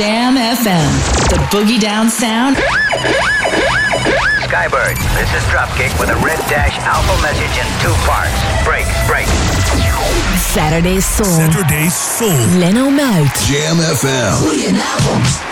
Jam FM. The boogie down sound. Skybird, this is Dropkick with a red dash alpha message in two parts. Break, break. Saturday Soul. Saturday Soul. Leno Muit. Jam FM.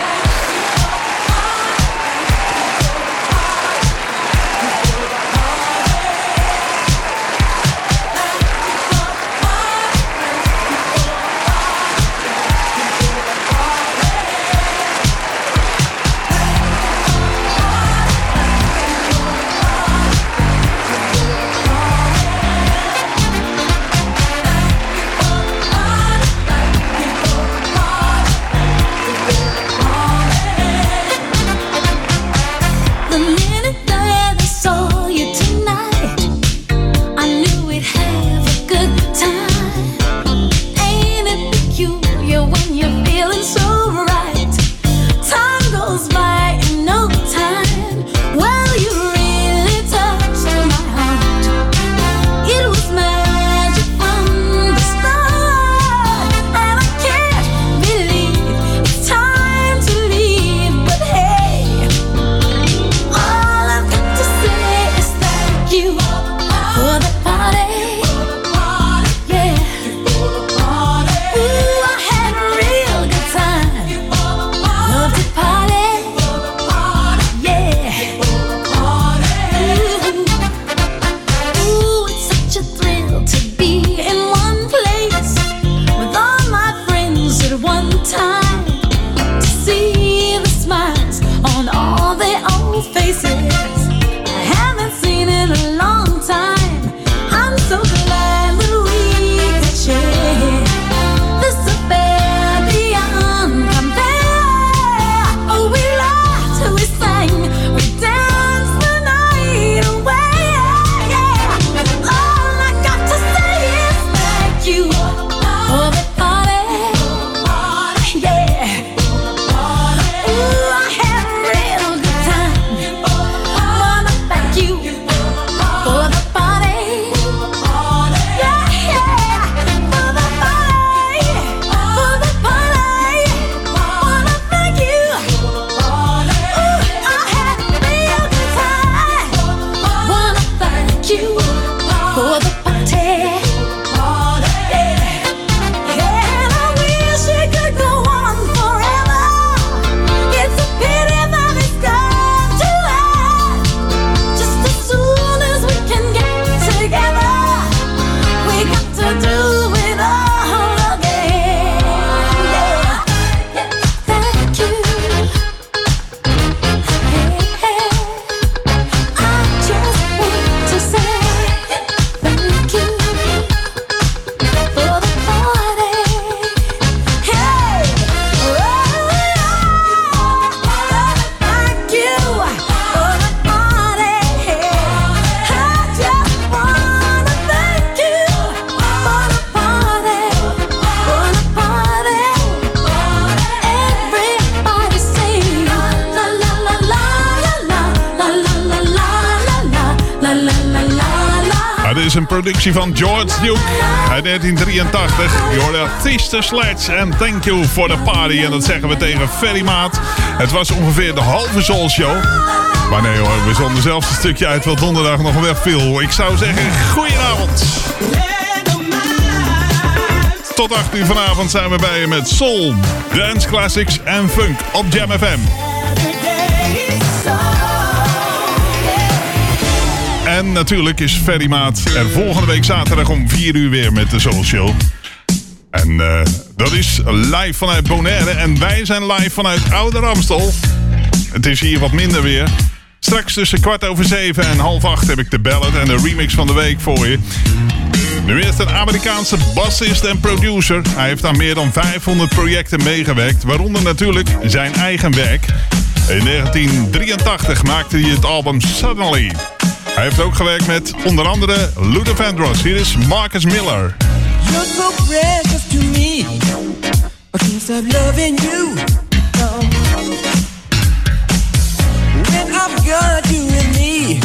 Goedenavond. van George Duke uit 1983. Je hoorde Sister Sledge en Thank You for the Party. En dat zeggen we tegen Ferry Maat. Het was ongeveer de halve Soul Show. Maar nee hoor, we zonden zelfs een stukje uit wat donderdag nog wegviel. Ik zou zeggen, goedenavond. Tot 8 uur vanavond zijn we bij je met Soul, Dance Classics en Funk op Jam FM. En natuurlijk is Ferry Maat er volgende week zaterdag om 4 uur weer met de Soul Show. En uh, dat is live vanuit Bonaire. En wij zijn live vanuit Oude Ramstel. Het is hier wat minder weer. Straks tussen kwart over zeven en half acht heb ik de ballad en de remix van de week voor je. Nu eerst een Amerikaanse bassist en producer. Hij heeft aan meer dan 500 projecten meegewerkt, waaronder natuurlijk zijn eigen werk. In 1983 maakte hij het album Suddenly. Hij heeft ook gewerkt met onder andere Luther Vandross. Hier is Marcus Miller. You're so precious to me. I can't loving you. No. When I've got you in me,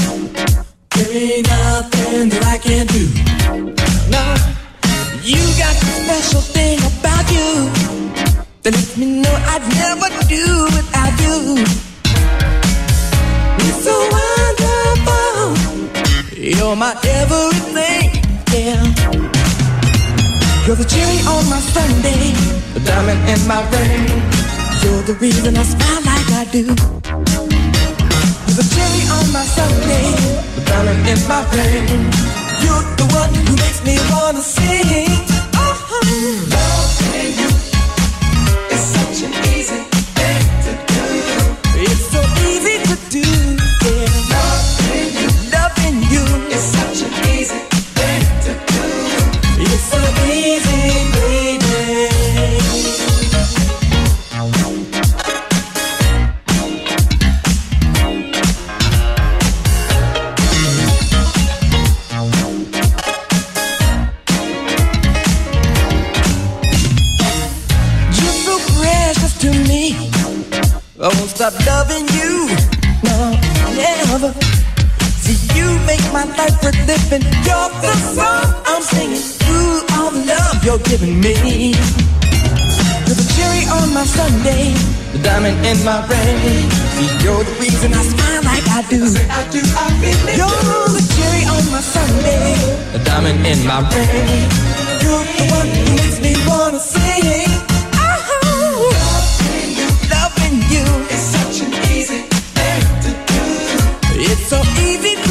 there ain't nothing that I can't do. No. You got a special thing about you that lets me know I'd never do without you. It's so wonderful. You're my everything, yeah. You're the cherry on my Sunday, the diamond in my rain. You're the reason I smile like I do. You're the cherry on my Sunday, the diamond in my rain. You're the one who makes me wanna sing. Oh, oh. my life for living. You're the song I'm singing Ooh, all the love you're giving me. You're the cherry on my Sunday, the diamond in my rain. See, you're the reason I smile like I do. I, say I do, I feel it. You're the cherry on my Sunday, the diamond in my rain. You're the one who makes me wanna sing. Oh, loving you, loving you is such an easy thing to do. It's so easy.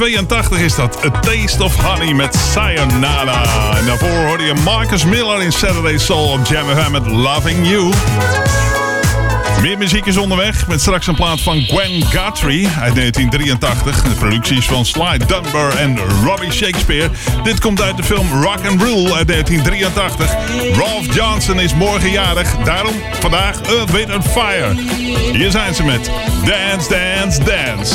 82 is dat. A Taste of Honey met Sayonara. En daarvoor hoorde je Marcus Miller in Saturday Soul op Jam FM met Loving You. Meer muziek is onderweg met straks een plaat van Gwen Guthrie uit 1983. De producties van Sly Dunbar en Robbie Shakespeare. Dit komt uit de film Rock and Roll uit 1983. Ralph Johnson is morgen jarig, daarom vandaag Earth, Beat and Fire. Hier zijn ze met Dance, Dance, Dance.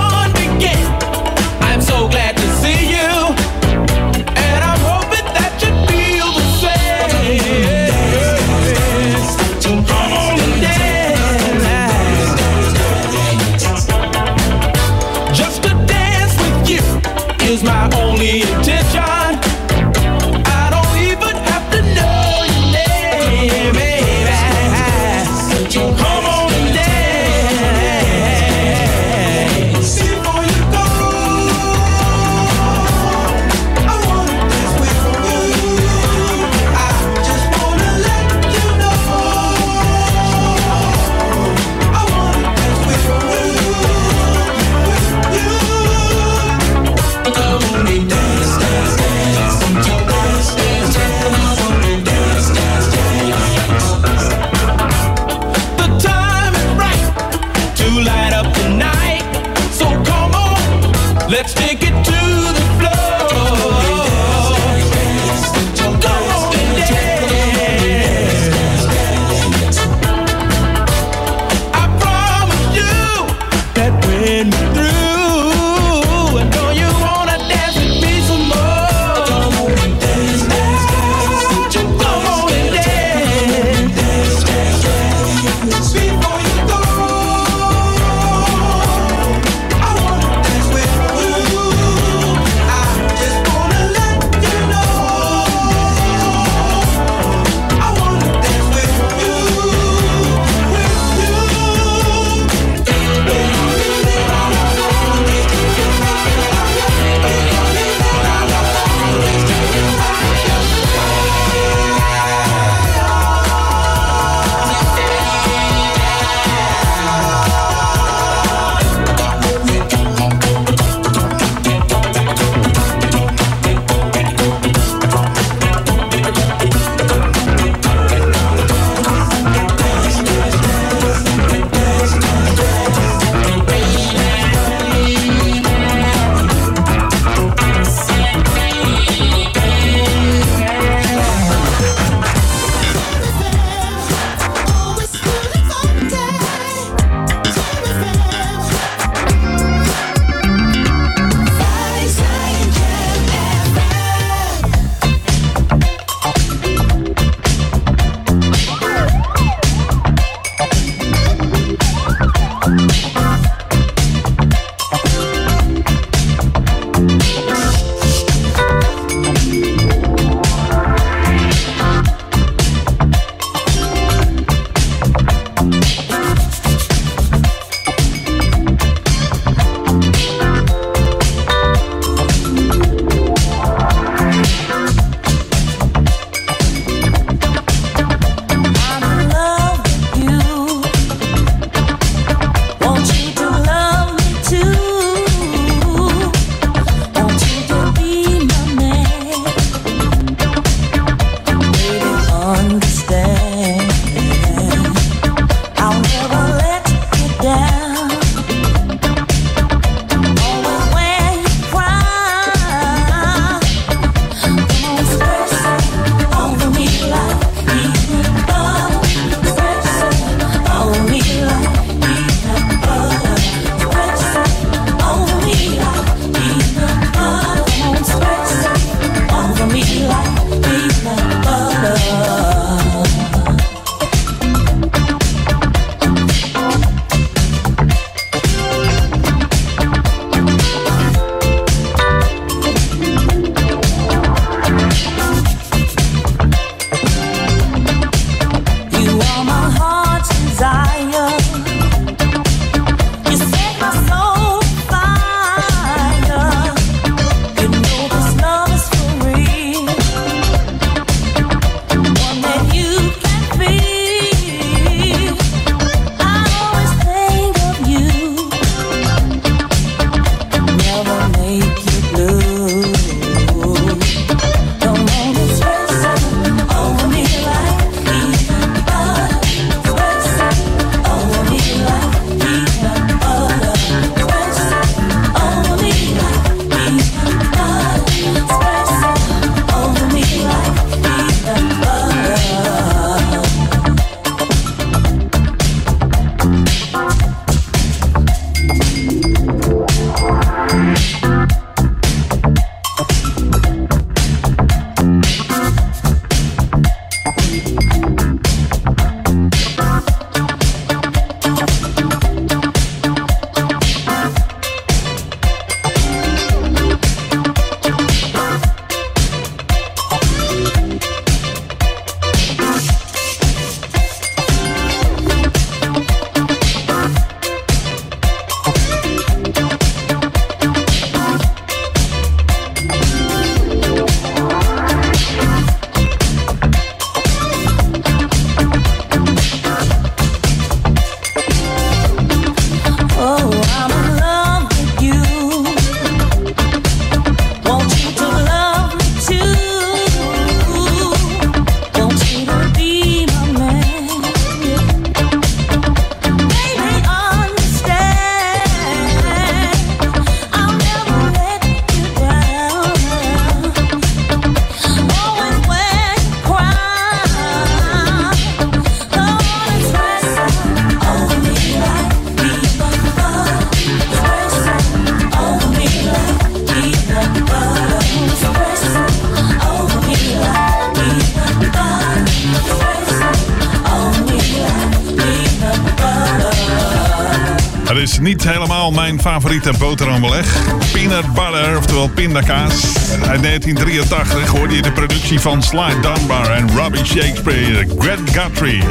favoriete boterhambeleg. Peanut butter, oftewel pindakaas. Uit 1983 hoorde je de productie van Sly Dunbar en Robbie Shakespeare, Greg Guthrie.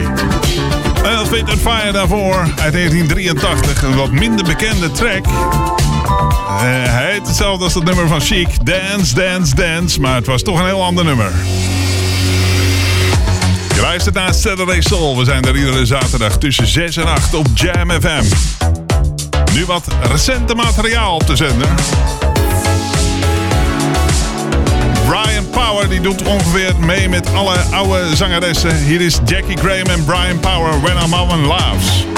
Earth, Fire daarvoor, uit 1983. Een wat minder bekende track. Eh, hij heet hetzelfde als het nummer van Chic. Dance, dance, dance. Maar het was toch een heel ander nummer. Je luistert naar Saturday Soul. We zijn er iedere zaterdag tussen 6 en 8 op Jam FM. Nu wat recente materiaal op de zender. Brian Power die doet ongeveer mee met alle oude zangeressen. Hier is Jackie Graham en Brian Power, When a Woman Loves.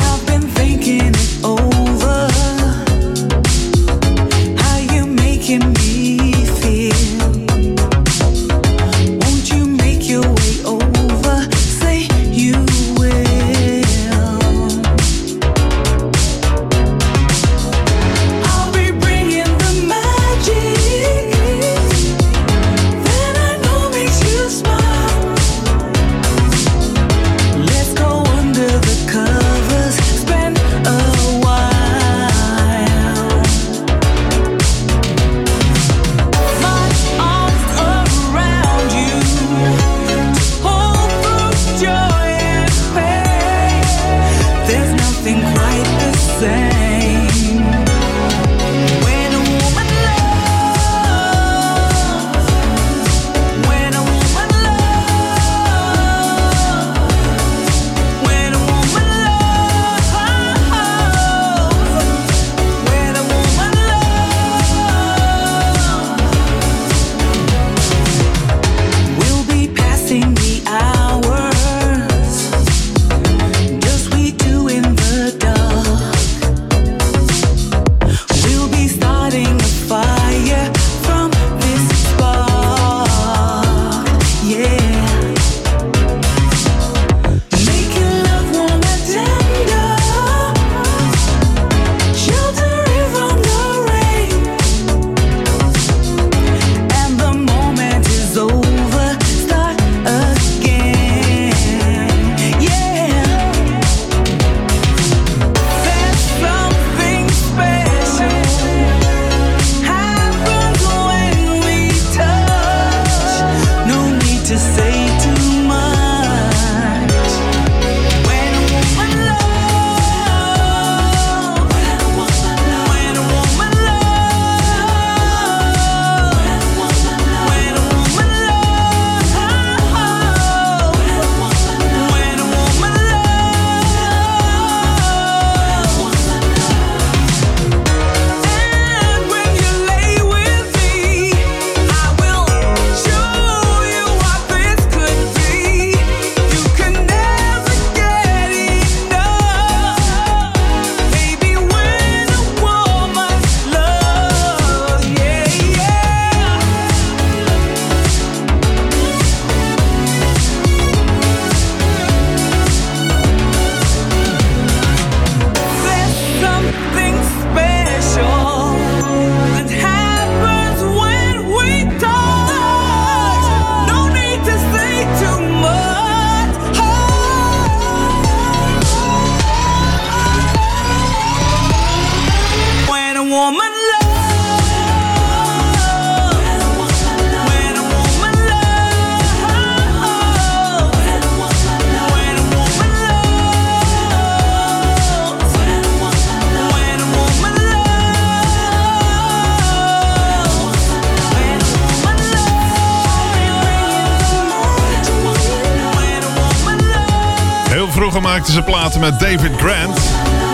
Maakten ze platen met David Grant.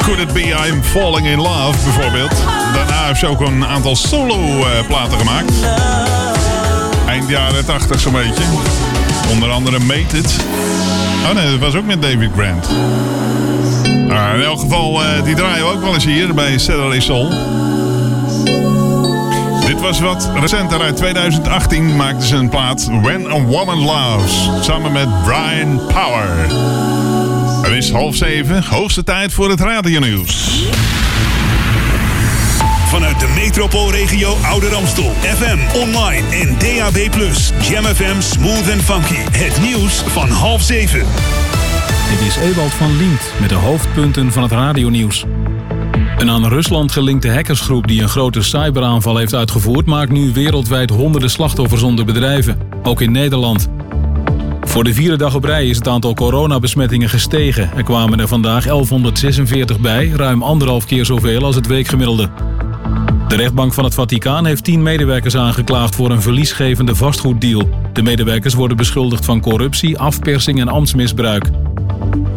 Could It Be I'm Falling In Love bijvoorbeeld. Daarna heeft ze ook een aantal solo-platen gemaakt. Eind jaren 80 zo'n beetje. Onder andere Made It. Oh nee, dat was ook met David Grant. Nou, in elk geval, eh, die draaien we ook wel eens hier bij Saturday Soul. Dit was wat recenter. Uit 2018 maakten ze een plaat When a Woman Loves. Samen met Brian Power. Het is half zeven, hoogste tijd voor het radionieuws. Vanuit de metropoolregio Ouder Amstel. FM, online en DAB+. Jam FM Smooth and Funky. Het nieuws van half zeven. Dit is Ewald van Liemt met de hoofdpunten van het radionieuws. Een aan Rusland gelinkte hackersgroep die een grote cyberaanval heeft uitgevoerd... maakt nu wereldwijd honderden slachtoffers onder bedrijven, ook in Nederland. Voor de vierde dag op rij is het aantal coronabesmettingen gestegen. Er kwamen er vandaag 1146 bij, ruim anderhalf keer zoveel als het weekgemiddelde. De rechtbank van het Vaticaan heeft tien medewerkers aangeklaagd voor een verliesgevende vastgoeddeal. De medewerkers worden beschuldigd van corruptie, afpersing en ambtsmisbruik.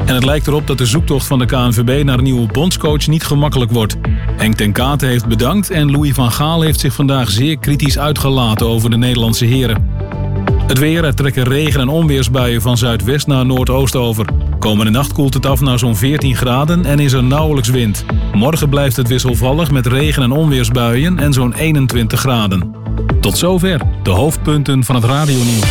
En het lijkt erop dat de zoektocht van de KNVB naar een nieuwe bondscoach niet gemakkelijk wordt. Henk ten Katen heeft bedankt en Louis van Gaal heeft zich vandaag zeer kritisch uitgelaten over de Nederlandse heren. Het weer, er trekken regen- en onweersbuien van zuidwest naar noordoost over. Komende nacht koelt het af naar zo'n 14 graden en is er nauwelijks wind. Morgen blijft het wisselvallig met regen- en onweersbuien en zo'n 21 graden. Tot zover de hoofdpunten van het radionieuws.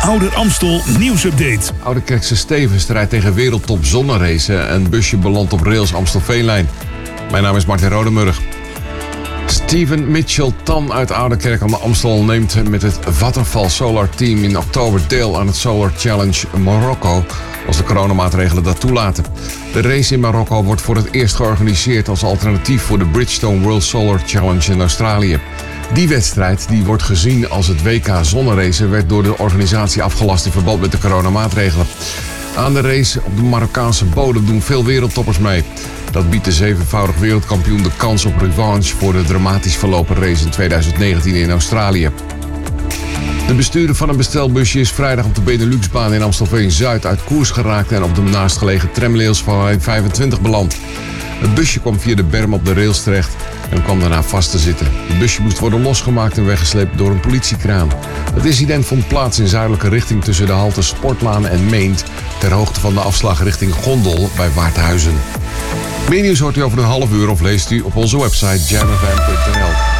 Ouder Amstel nieuwsupdate. Oude Kerkse Steven strijdt tegen wereldtop zonneracen en busje belandt op rails Amstelveenlijn. Mijn naam is Martin Rodemurg. Steven Mitchell Tan uit Oudekerk aan de Amstel neemt met het Vattenfall Solar Team in oktober deel aan het Solar Challenge Marokko, als de coronamaatregelen dat toelaten. De race in Marokko wordt voor het eerst georganiseerd als alternatief voor de Bridgestone World Solar Challenge in Australië. Die wedstrijd, die wordt gezien als het WK zonneracen, werd door de organisatie afgelast in verband met de coronamaatregelen. Aan de race op de Marokkaanse bodem doen veel wereldtoppers mee. Dat biedt de zevenvoudig wereldkampioen de kans op revanche voor de dramatisch verlopen race in 2019 in Australië. De bestuurder van een bestelbusje is vrijdag op de Beneluxbaan in Amstelveen-Zuid uit koers geraakt en op de naastgelegen tramrails van lijn 25 beland. Het busje kwam via de berm op de rails terecht en kwam daarna vast te zitten. Het busje moest worden losgemaakt en weggesleept door een politiekraan. Het incident vond plaats in zuidelijke richting tussen de halte Sportlaan en Meent... ter hoogte van de afslag richting Gondel bij Waardhuizen. Meer nieuws hoort u over een half uur of leest u op onze website jamfm.nl.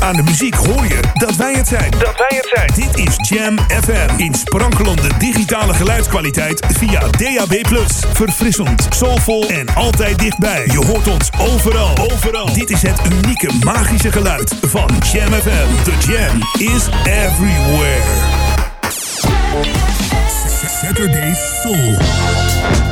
Aan de muziek hoor je dat wij het zijn. Dat wij het zijn. Dit is Jam FM. In sprankelende digitale geluidskwaliteit via DAB+. Verfrissend, soulvol en altijd dichtbij. Je hoort ons overal. Overal. Dit is het unieke magische geluid van Jam FM. The Jam is everywhere. Saturday Soul.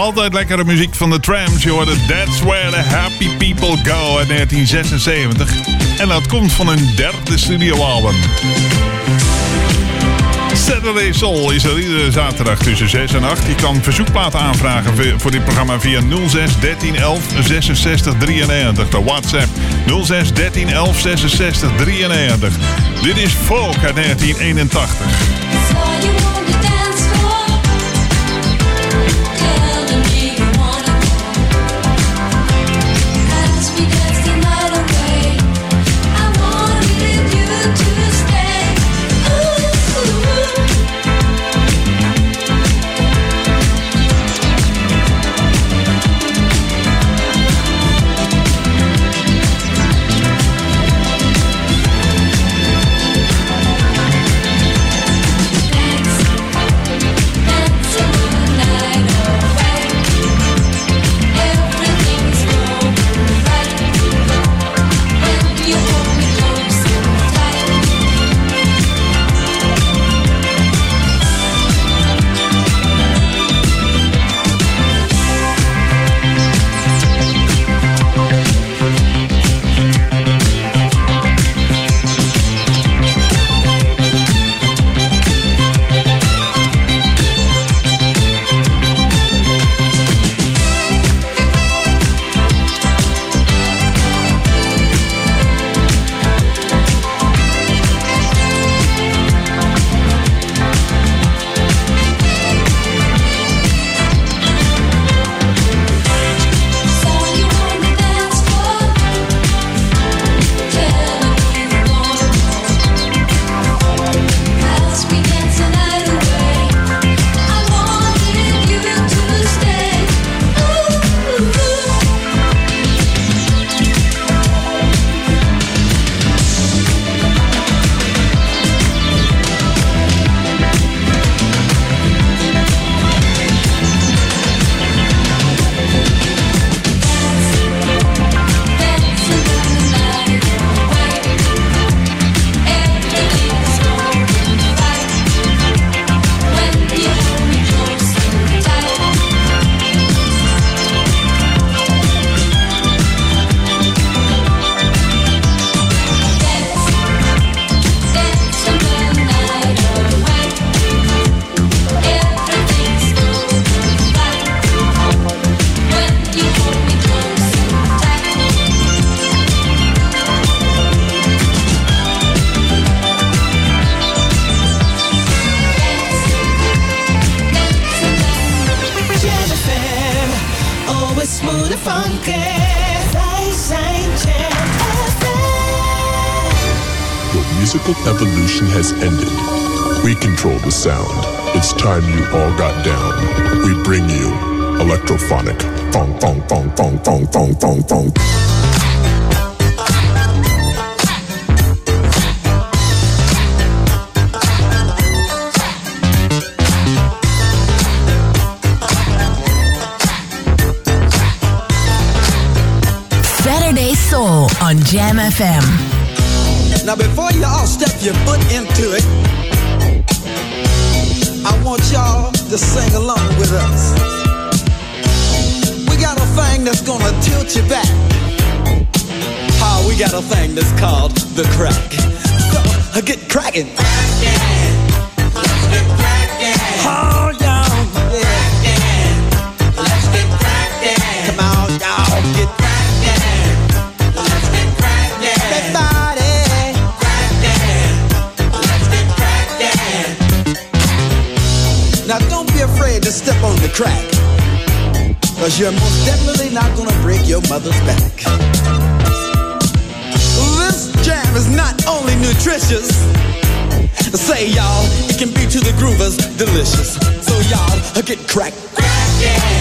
Altijd lekkere muziek van de Trams. Je hoorde That's Where the Happy People Go uit 1976. En dat komt van hun derde studioalbum. Saturday Soul is er iedere zaterdag tussen 6 en 8. Je kan verzoekplaten aanvragen voor dit programma via 06 13 11 66 93. De WhatsApp 06 13 11 66 93. Dit is Folk uit 1981. Jam FM. Now, before you all step your foot into it, I want y'all to sing along with us. We got a thing that's gonna tilt you back. How we got a thing that's called the crack. So, get cracking. On the crack. Cause you're most definitely not gonna break your mother's back. This jam is not only nutritious. Say y'all, it can be to the groovers delicious. So y'all, get crack. Oh,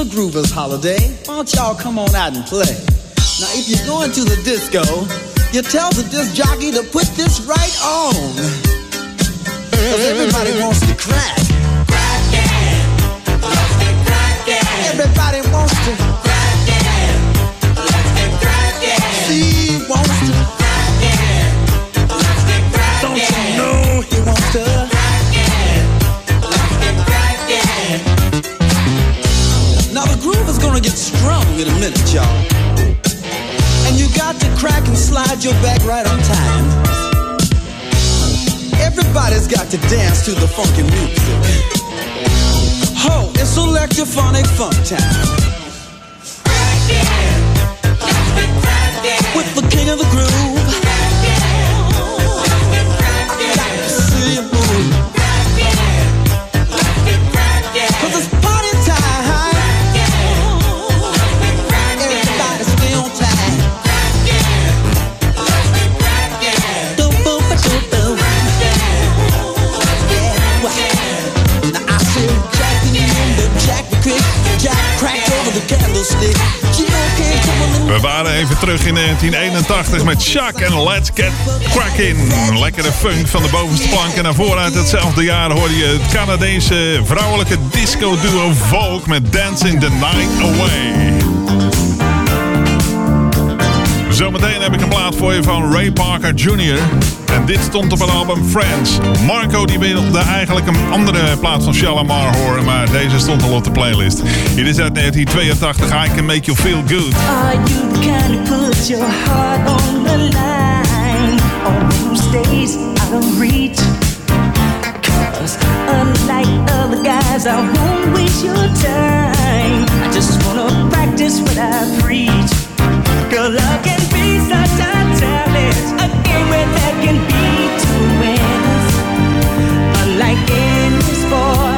a groovers holiday. Why don't y'all come on out and play? Now, if you go to the disco, you tell the disc jockey to put this right on. Cause everybody wants to crack. Everybody wants to in a minute, y'all. And you got to crack and slide your back right on time. Everybody's got to dance to the funky music. Ho, it's electrophonic funk time. With the king of the groove. Terug in 1981 met Chuck en Let's Get Crackin'. Lekkere funk van de bovenste plank. En daarvoor uit hetzelfde jaar hoorde je het Canadese vrouwelijke disco duo Vogue met Dancing the Night Away. Zometeen heb ik een plaat voor je van Ray Parker Jr. En dit stond op het album Friends. Marco die wilde eigenlijk een andere plaat van Shalamar horen, maar deze stond al op de playlist. Hier is uit 1982, I Can Make You Feel Good. Are you who puts your heart on the line? Or who stays out of reach? Cause unlike other guys, I won't waste your time. I just wanna practice what I preach. Girl, love can be such a challenge. Like any sport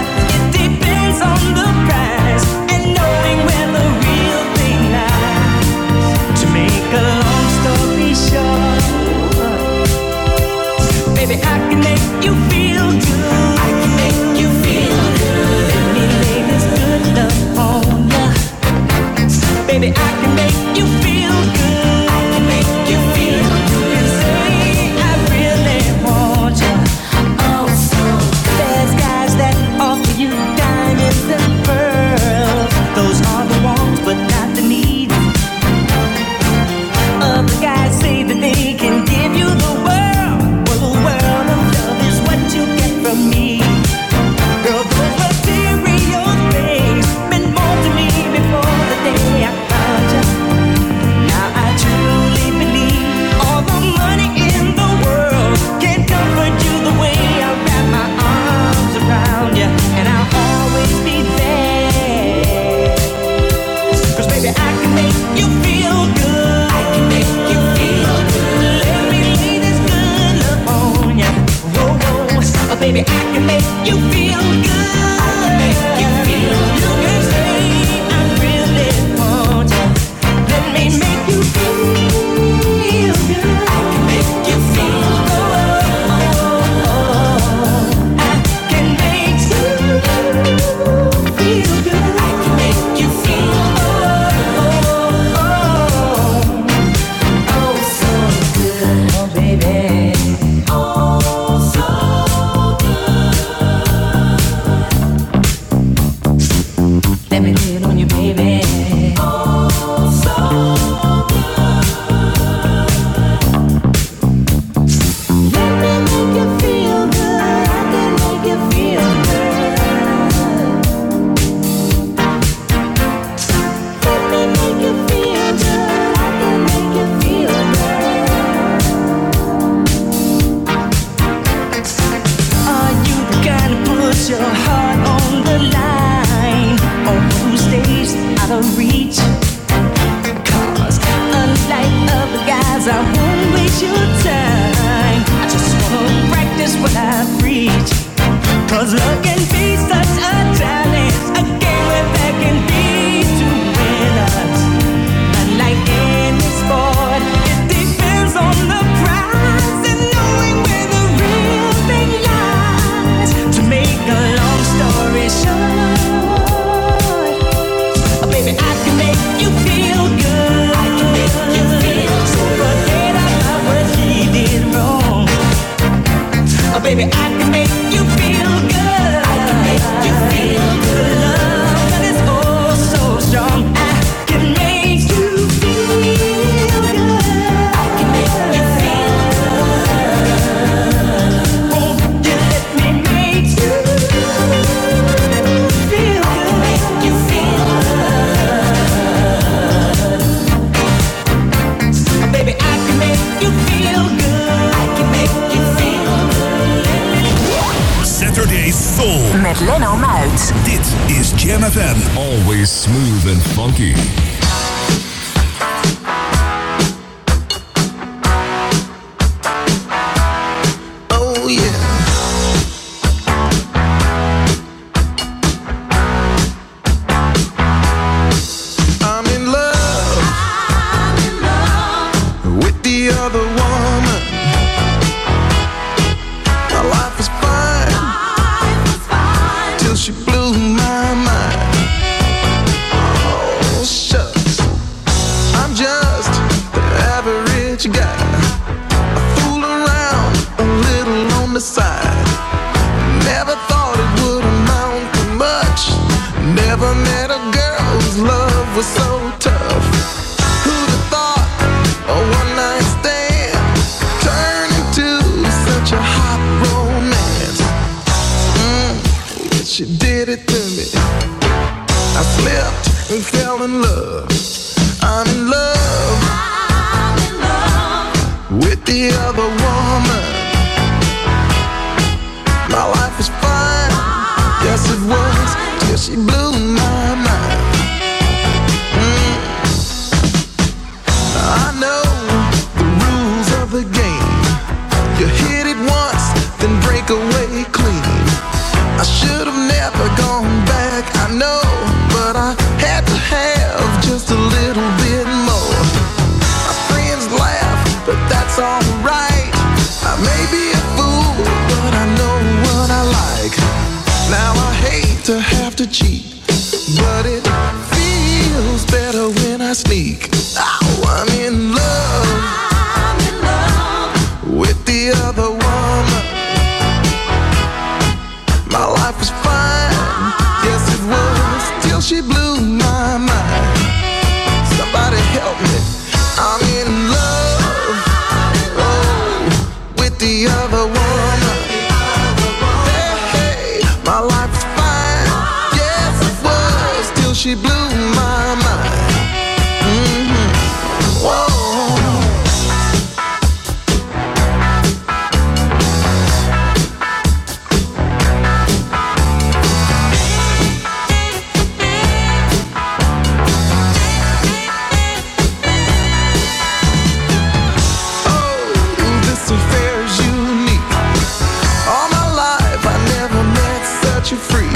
you free.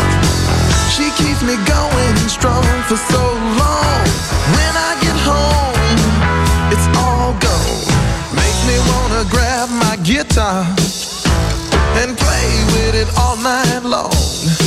She keeps me going strong for so long. When I get home, it's all gone. Make me wanna grab my guitar and play with it all night long.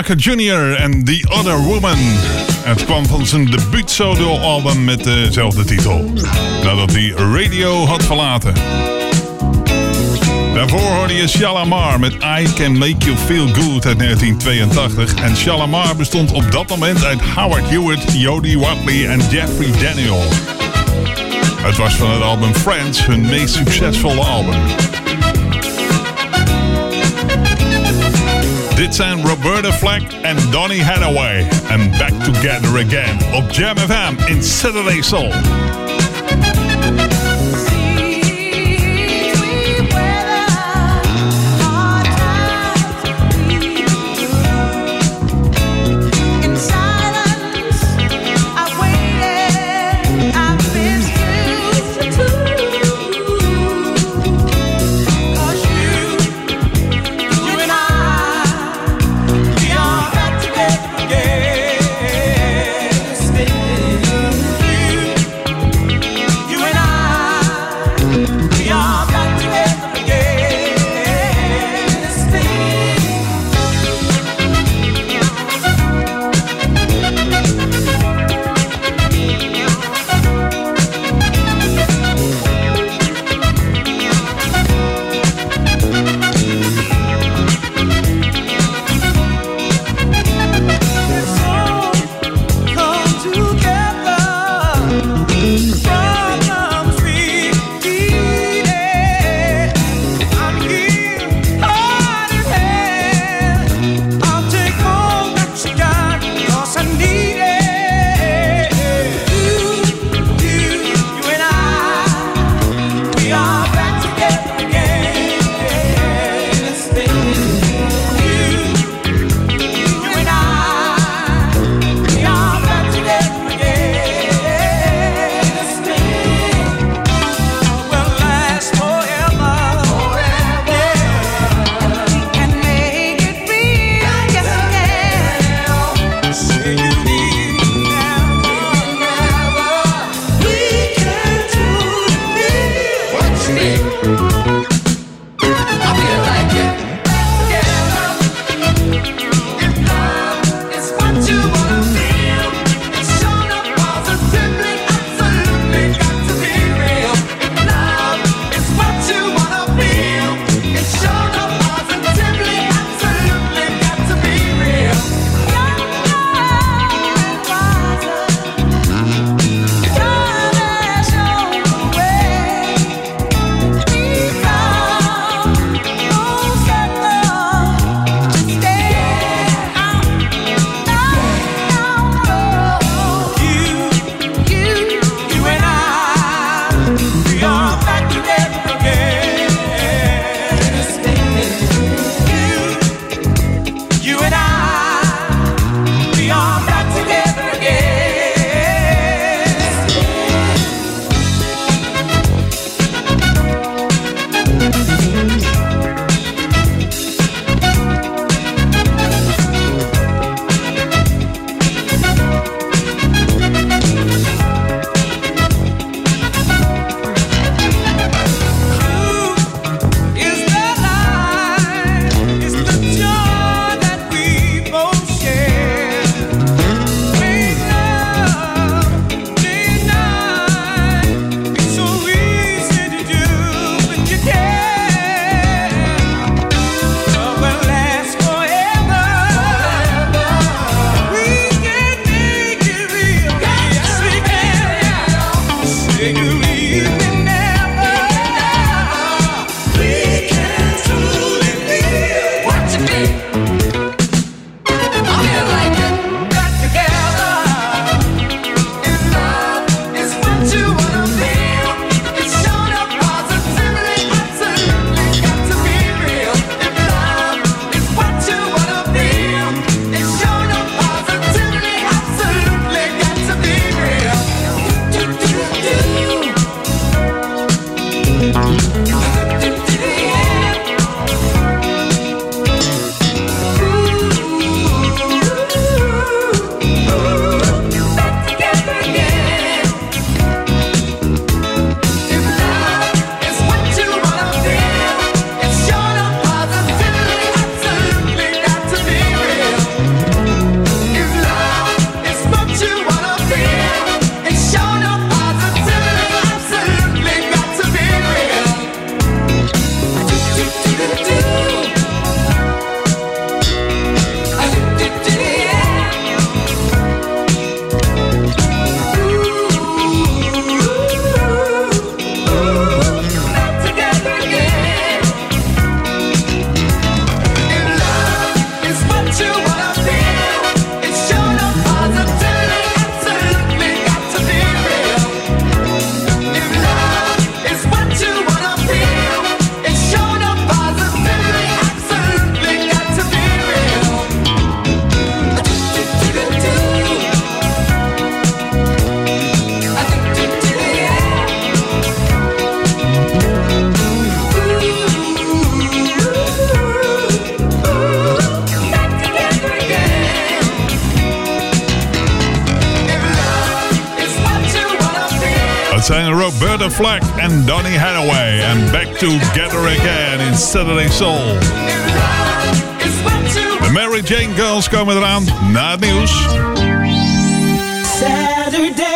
Parker Jr. en The Other Woman. Het kwam van zijn debuut solo album met dezelfde titel. Nadat hij radio had verlaten. Daarvoor hoorde je Shalamar met I Can Make You Feel Good uit 1982. En Shalamar bestond op dat moment uit Howard Hewitt, Jody Watley en Jeffrey Daniel. Het was van het album Friends hun meest succesvolle album. And Roberta Flack en Donny Hathaway. And back together again op Jam FM in Saturday Soul. Fleck and Donny Hathaway, and back together again in Saturday Soul. De Mary Jane Girls komen eraan na het nieuws. Saturday.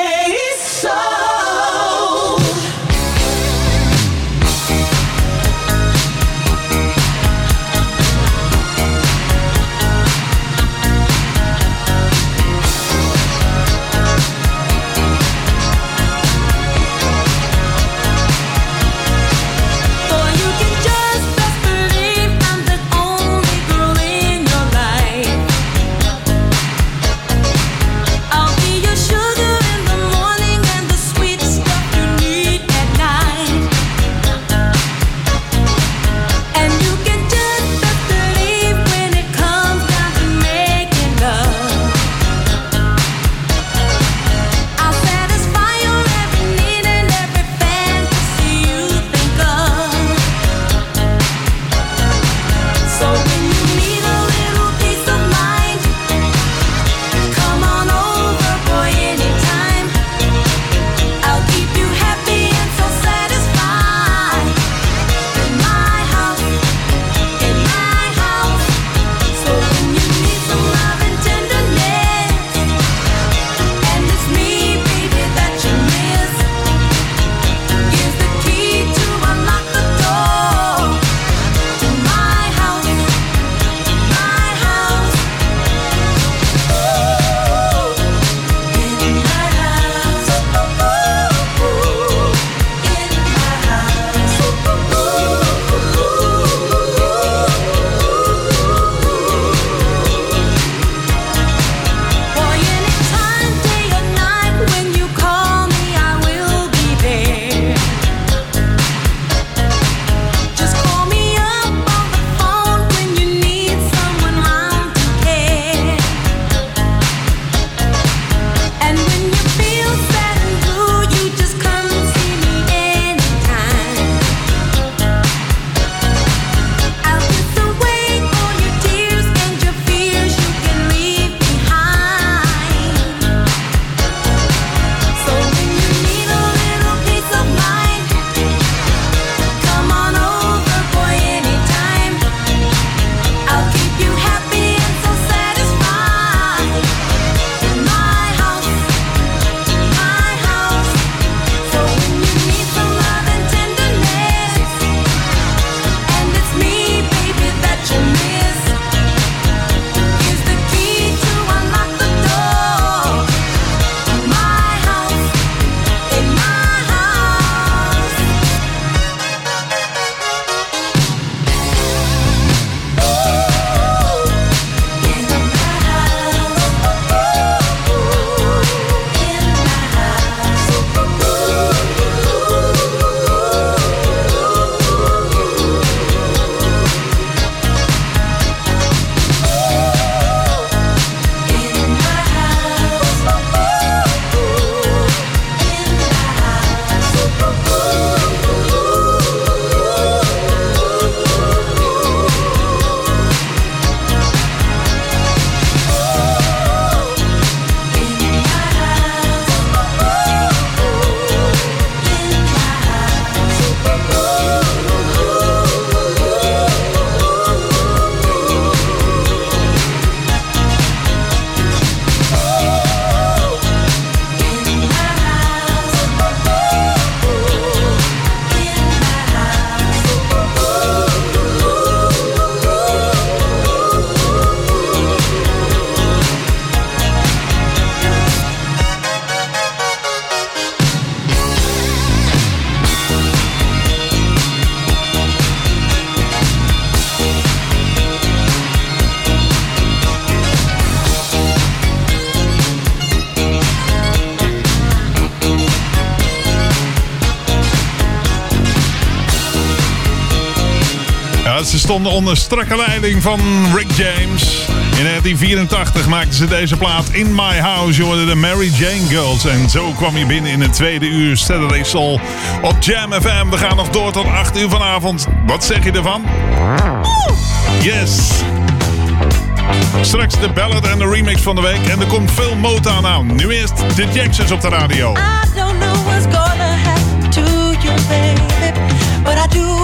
stonden onder strakke leiding van Rick James. In 1984 maakten ze deze plaat In My House. Je hoorde de Mary Jane Girls. En zo kwam je binnen in het tweede uur Saturday Soul op Jam FM. We gaan nog door tot 8 uur vanavond. Wat zeg je ervan? Yes! Straks de ballad en de remix van de week. En er komt veel mota aan. Nou, nu eerst de Jacksons op de radio. I don't know what's gonna happen to you, baby. But I do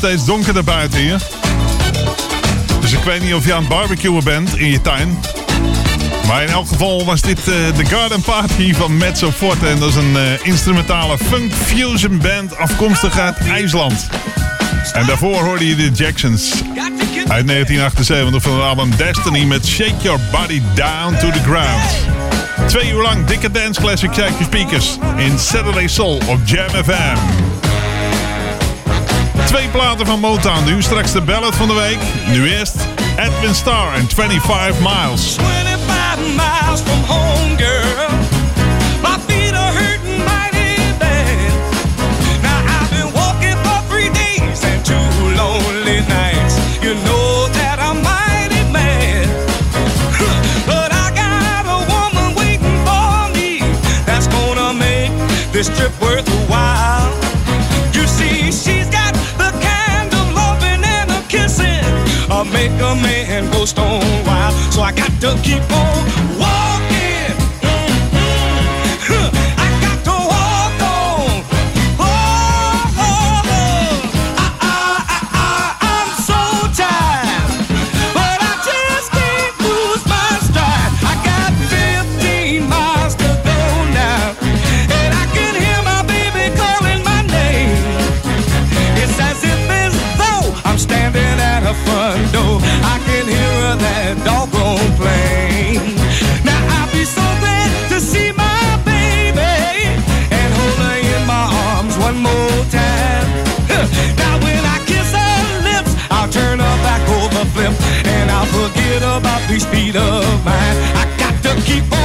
steeds donkerder buiten hier. Dus ik weet niet of je aan het barbecuen bent in je tuin. Maar in elk geval was dit eh, de Garden Party van Mezzo Forte. En dat is een eh, instrumentale funk fusion band afkomstig uit IJsland. En daarvoor hoorde je de Jacksons uit 1978 van het album Destiny met Shake Your Body Down to the Ground. Twee uur lang dikke dance classic uit je speakers in Saturday Soul op Jam FM. Twee platen van Motown nu. Straks de ballad van de week. Nu eerst Edwin Starr en 25 Miles. 25 miles from home, girl. My feet are hurting mighty bad. Now I've been walking for three days and two lonely nights. You know that I'm mighty man. But I got a woman waiting for me. That's gonna make this trip worth a while. make a man go stone wild. So I got to keep on these feet of mine. I got to keep on.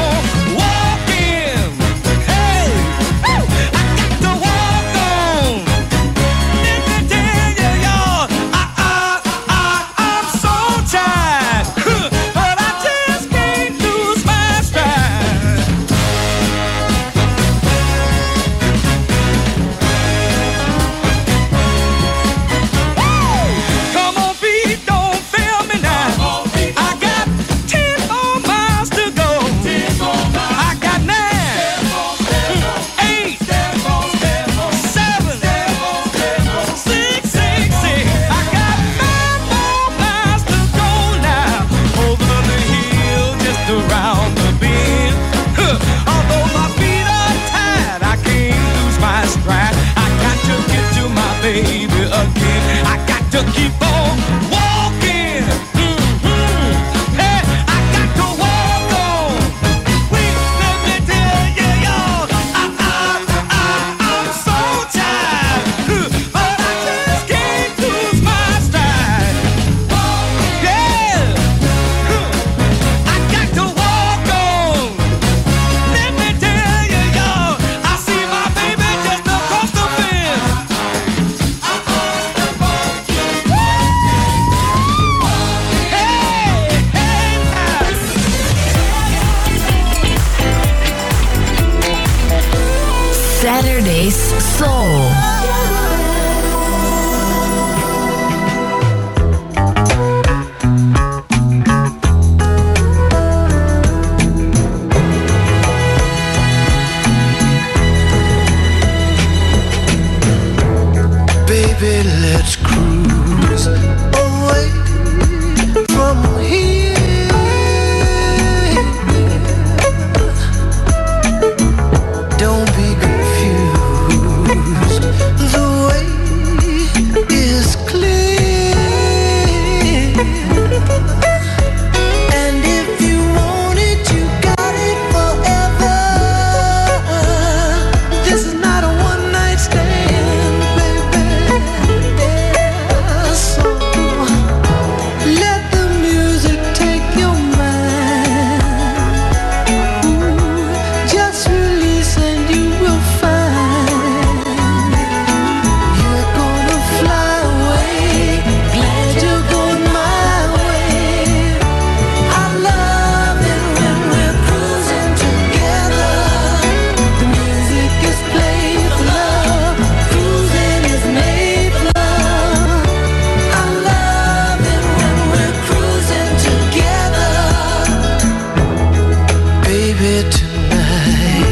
baby, tonight.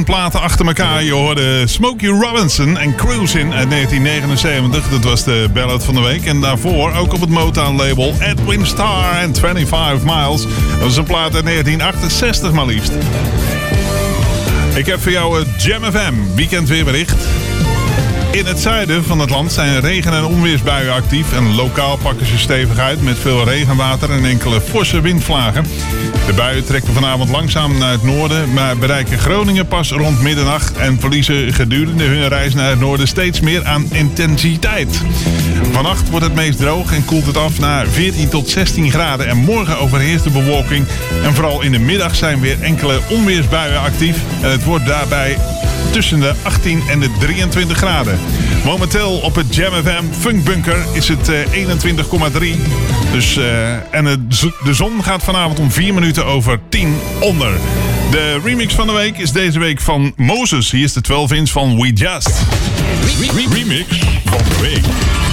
Motown-platen achter elkaar. Je hoorde Smokey Robinson en Cruisin' uit 1979. Dat was de ballad van de week. En daarvoor ook op het Motown-label Edwin Starr en 25 Miles. Dat was een plaat uit 1968 maar liefst. Ik heb voor jou het Jam FM weekendweerbericht. In het zuiden van het land zijn regen- en onweersbuien actief en lokaal pakken ze stevig uit met veel regenwater en enkele forse windvlagen. De buien trekken vanavond langzaam naar het noorden, maar bereiken Groningen pas rond middernacht en verliezen gedurende hun reis naar het noorden steeds meer aan intensiteit. Vannacht wordt het meest droog en koelt het af naar 14 tot 16 graden en morgen overheerst de bewolking en vooral in de middag zijn weer enkele onweersbuien actief en het wordt daarbij tussen de 18 en de 23 graden. Momenteel op het Jam FM Funk Bunker is het eh, 21,3. Dus, eh, en het de zon gaat vanavond om 4 minuten over 10 onder. De remix van de week is deze week van Moses. Hier is de 12 inch van We Just. remix van de week.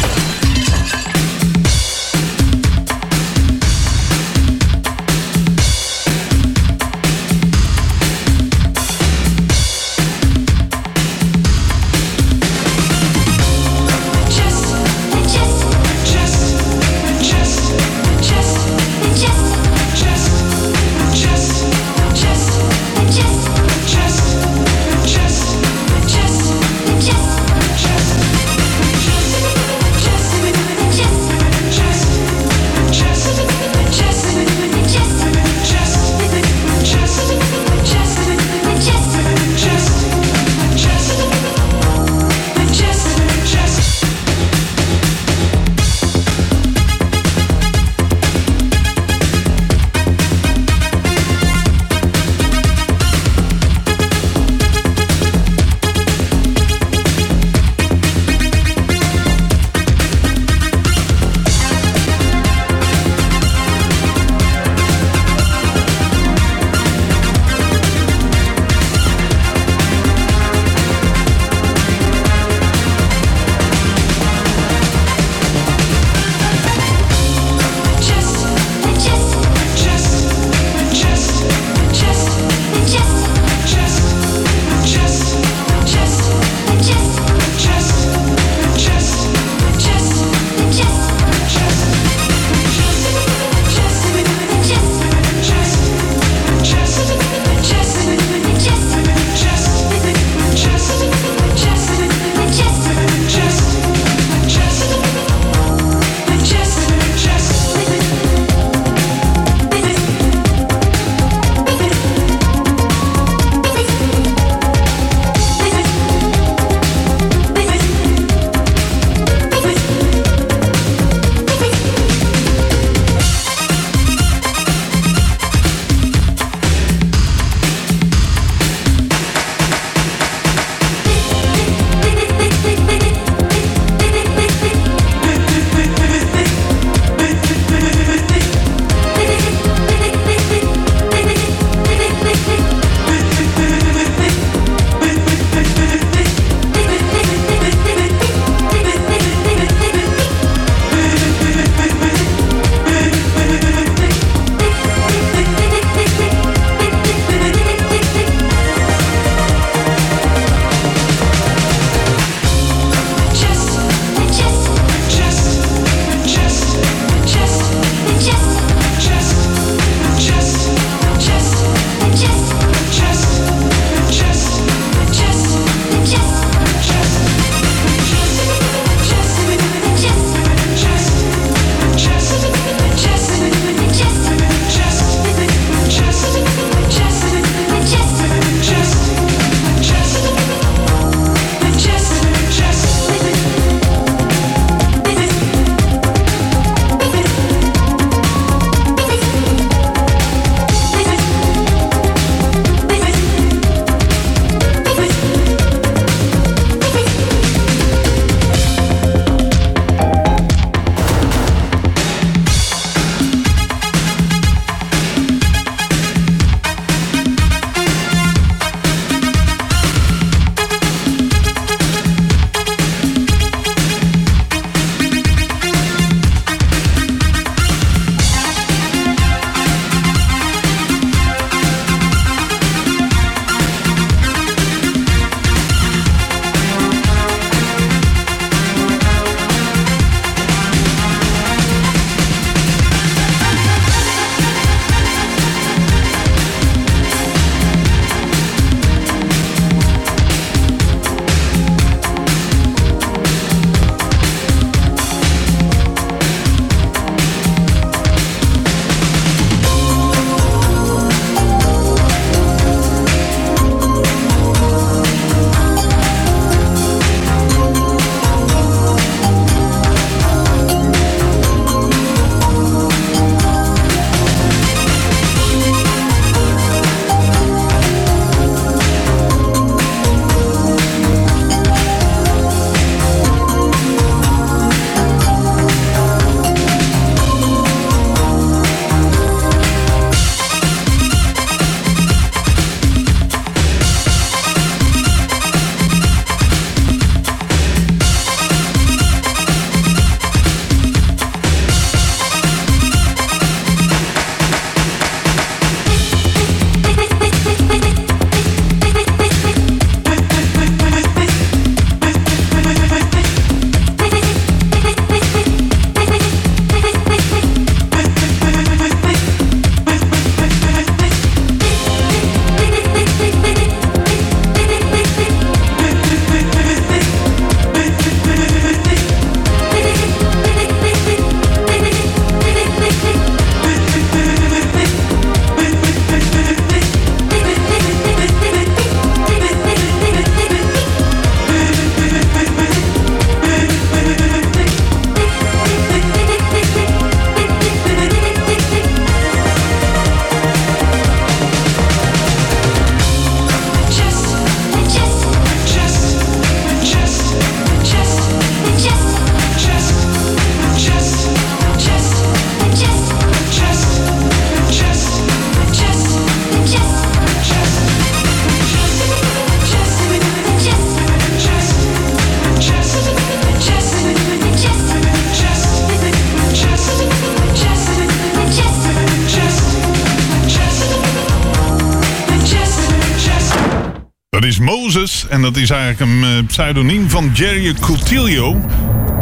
Is Moses en dat is eigenlijk een eh, pseudoniem van Jerry Coutillo.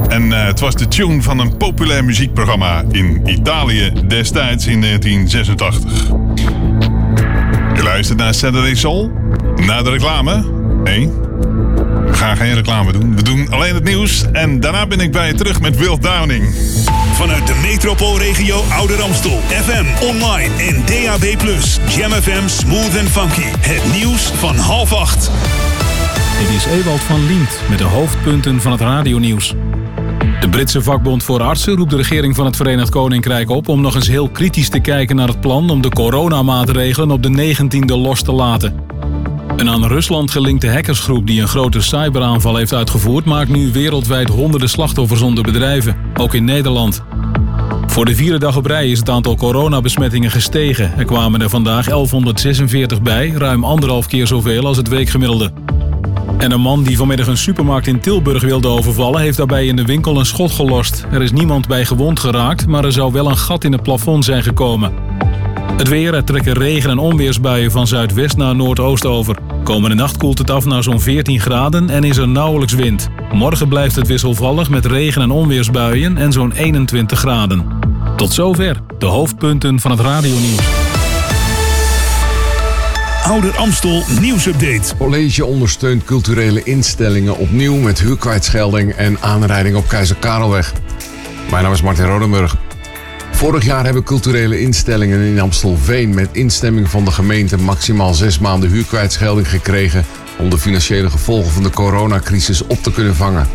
En eh, het was de tune van een populair muziekprogramma in Italië destijds in 1986. Je luistert naar Saturday Soul? Na de reclame? Nee, gaan geen reclame doen. We doen alleen het nieuws en daarna ben ik bij je terug met Will Downing. Vanuit de metropoolregio Ouder Amstel. FM, online en DAB+. Jam FM Smooth and Funky. Het nieuws van half acht. Dit is Ewald van Liemt met de hoofdpunten van het radionieuws. De Britse vakbond voor artsen roept de regering van het Verenigd Koninkrijk op om nog eens heel kritisch te kijken naar het plan om de coronamaatregelen op de 19e los te laten. Een aan Rusland gelinkte hackersgroep die een grote cyberaanval heeft uitgevoerd, maakt nu wereldwijd honderden slachtoffers onder bedrijven, ook in Nederland. Voor de vierde dag op rij is het aantal coronabesmettingen gestegen. Er kwamen er vandaag 1146 bij, ruim anderhalf keer zoveel als het weekgemiddelde. En een man die vanmiddag een supermarkt in Tilburg wilde overvallen... heeft daarbij in de winkel een schot gelost. Er is niemand bij gewond geraakt, maar er zou wel een gat in het plafond zijn gekomen. Het weer, er trekken regen- en onweersbuien van zuidwest naar noordoost over. Komende nacht koelt het af naar zo'n 14 graden en is er nauwelijks wind. Morgen blijft het wisselvallig met regen- en onweersbuien en zo'n 21 graden. Tot zover de hoofdpunten van het radionieuws. Ouder Amstel nieuwsupdate. College ondersteunt culturele instellingen opnieuw met huurkwijtschelding en aanrijding op Keizer Karelweg. Mijn naam is Martin Rodenburg. Vorig jaar hebben culturele instellingen in Amstelveen met instemming van de gemeente maximaal zes maanden huurkwijtschelding gekregen om de financiële gevolgen van de coronacrisis op te kunnen vangen.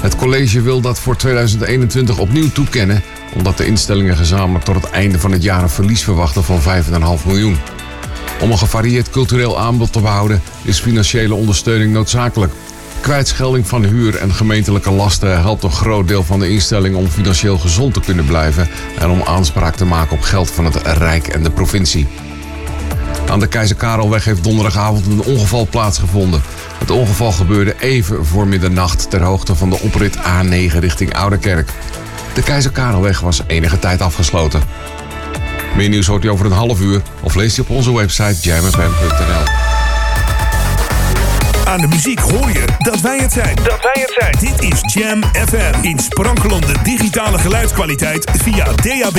Het college wil dat voor 2021 opnieuw toekennen, omdat de instellingen gezamenlijk tot het einde van het jaar een verlies verwachten van 5,5 miljoen. Om een gevarieerd cultureel aanbod te behouden is financiële ondersteuning noodzakelijk. Kwijtschelding van huur en gemeentelijke lasten helpt een groot deel van de instelling om financieel gezond te kunnen blijven en om aanspraak te maken op geld van het Rijk en de provincie. Aan de Keizer Karelweg heeft donderdagavond een ongeval plaatsgevonden. Het ongeval gebeurde even voor middernacht ter hoogte van de oprit A9 richting Ouderkerk. De Keizer Karelweg was enige tijd afgesloten. Meer nieuws hoort u over een half uur of leest u op onze website jamfm.nl. Aan de muziek hoor je dat wij het zijn. Dat wij het zijn. Dit is Jam FM. In sprankelende digitale geluidskwaliteit via DAB+.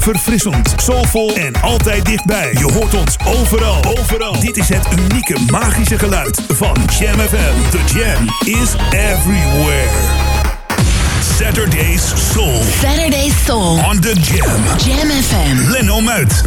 Verfrissend, soulvol en altijd dichtbij. Je hoort ons overal. Overal. Dit is het unieke magische geluid van Jam FM. The Jam is everywhere. Saturday's Soul. Saturday Soul. On the Jam. Jam FM. Leno Muit.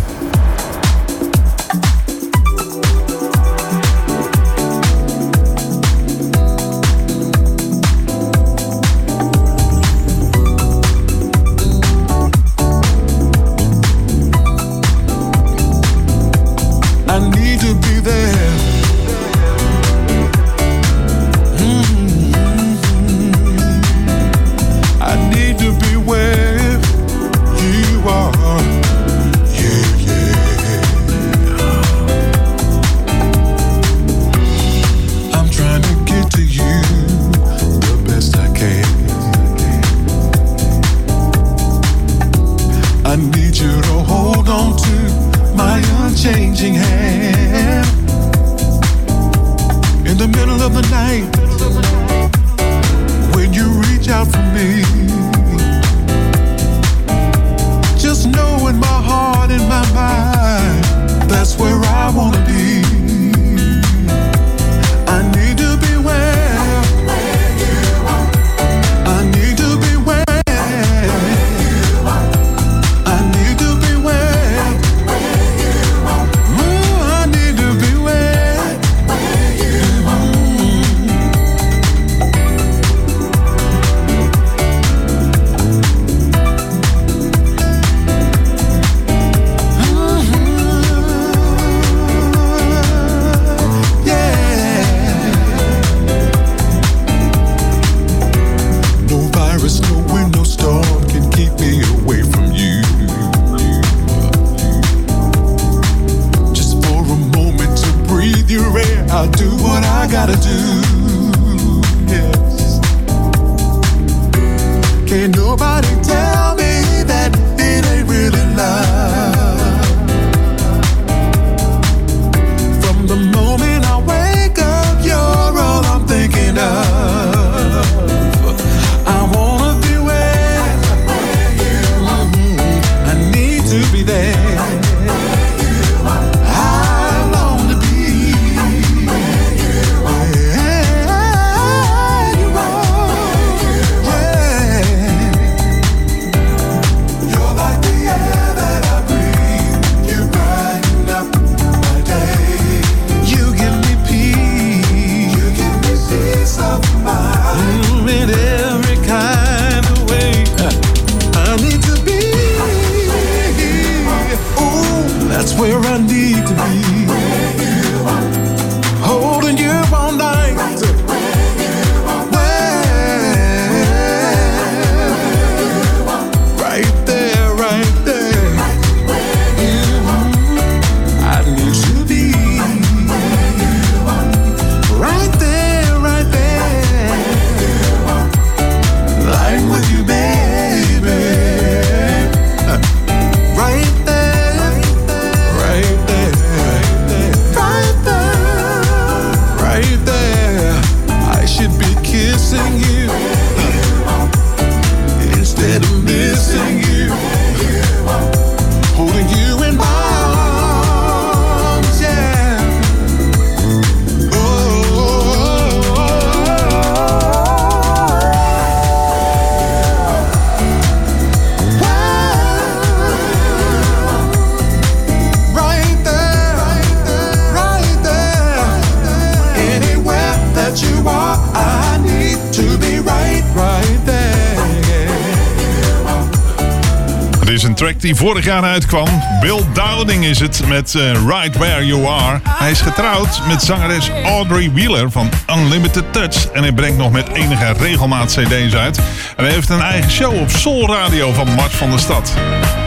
die vorig jaar uitkwam. Bill Dowding is het met eh, Right Where You Are. Hij is getrouwd met zangeres Audrey Wheeler van Unlimited Touch. En hij brengt nog met enige regelmaat cd's uit. En hij heeft een eigen show op Soul Radio van Mart van der Stad.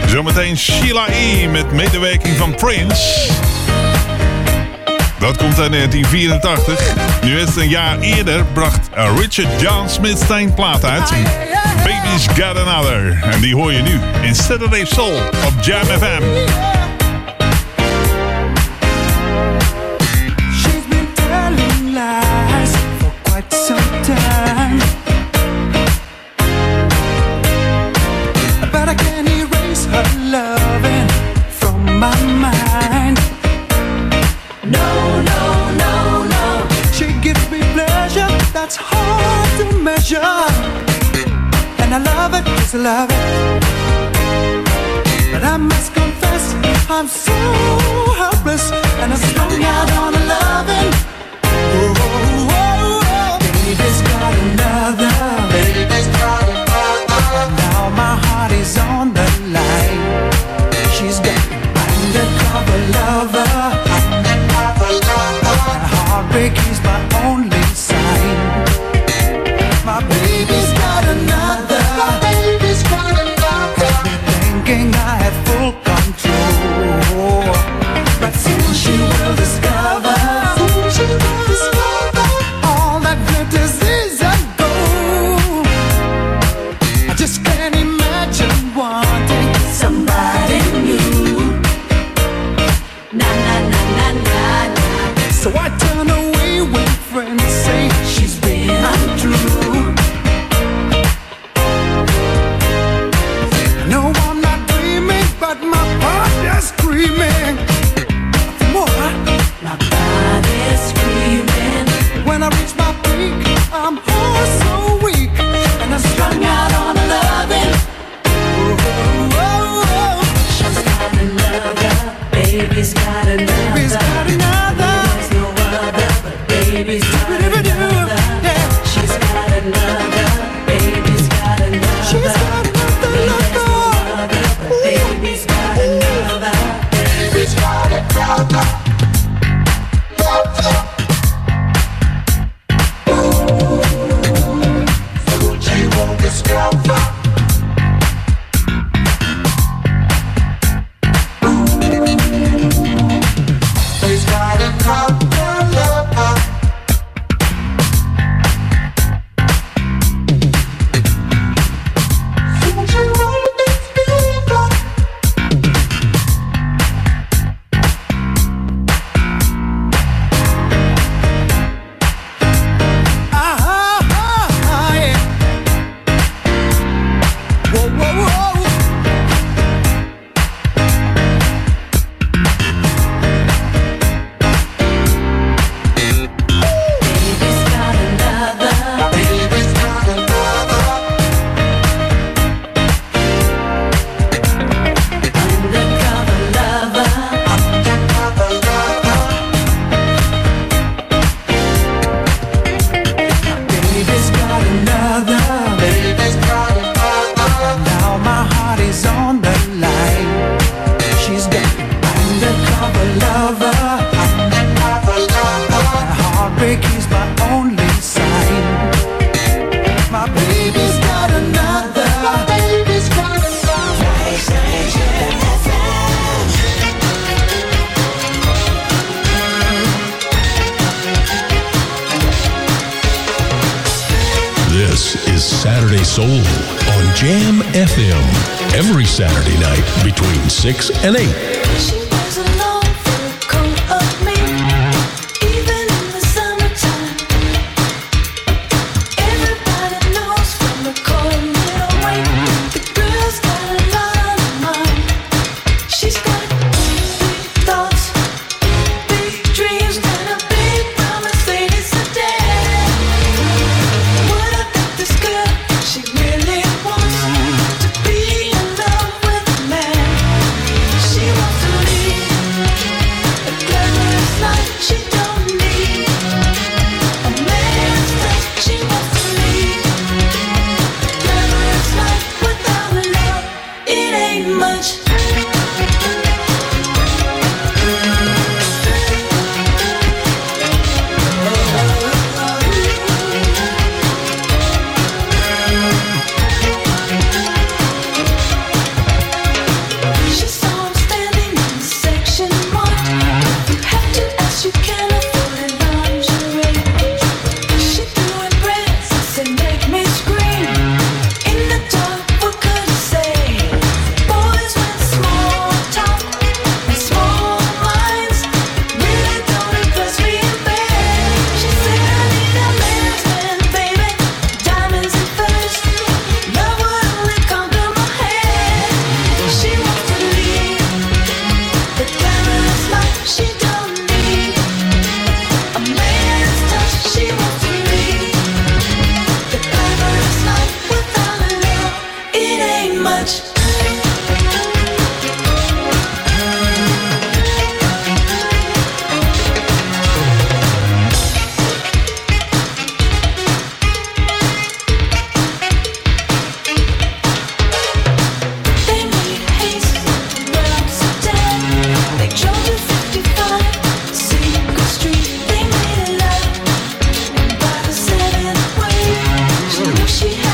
Zometeen Sheila E. met medewerking van Prince. Dat komt uit 1984. Nu is het een jaar eerder bracht eh, Richard John Smith zijn plaat uit. Baby's Got Another. En die hoor je nu in Saturday Soul op Jam FM. 是不是？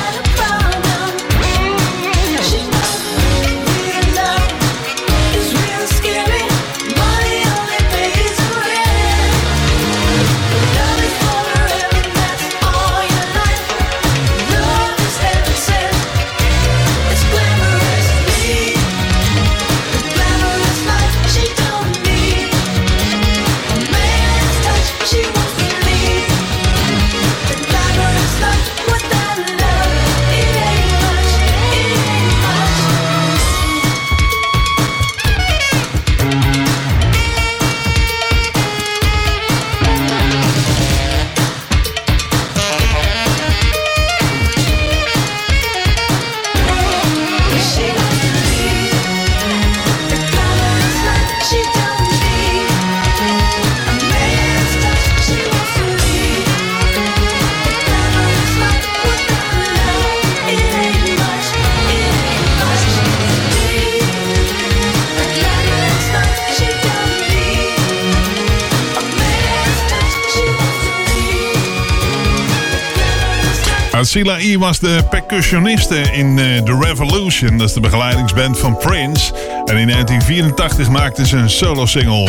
Sila E was de percussioniste in eh, The Revolution. Dat is de begeleidingsband van Prince. En in 1984 maakte ze een solo-single.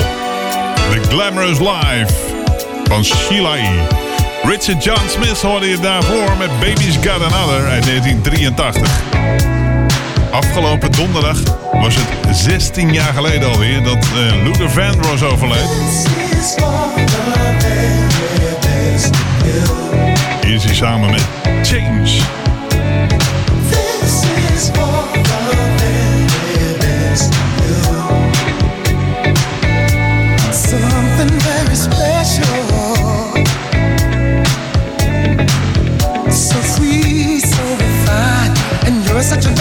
The Glamorous Life van Sheila E. Richard John Smith hoorde je daarvoor met Baby's Got Another uit 1983. Afgelopen donderdag was het 16 jaar geleden alweer dat eh, uh, Luther Vandross overleed. Hier is hij samen met change. This is for the. Something very special. So sweet, so and you're such a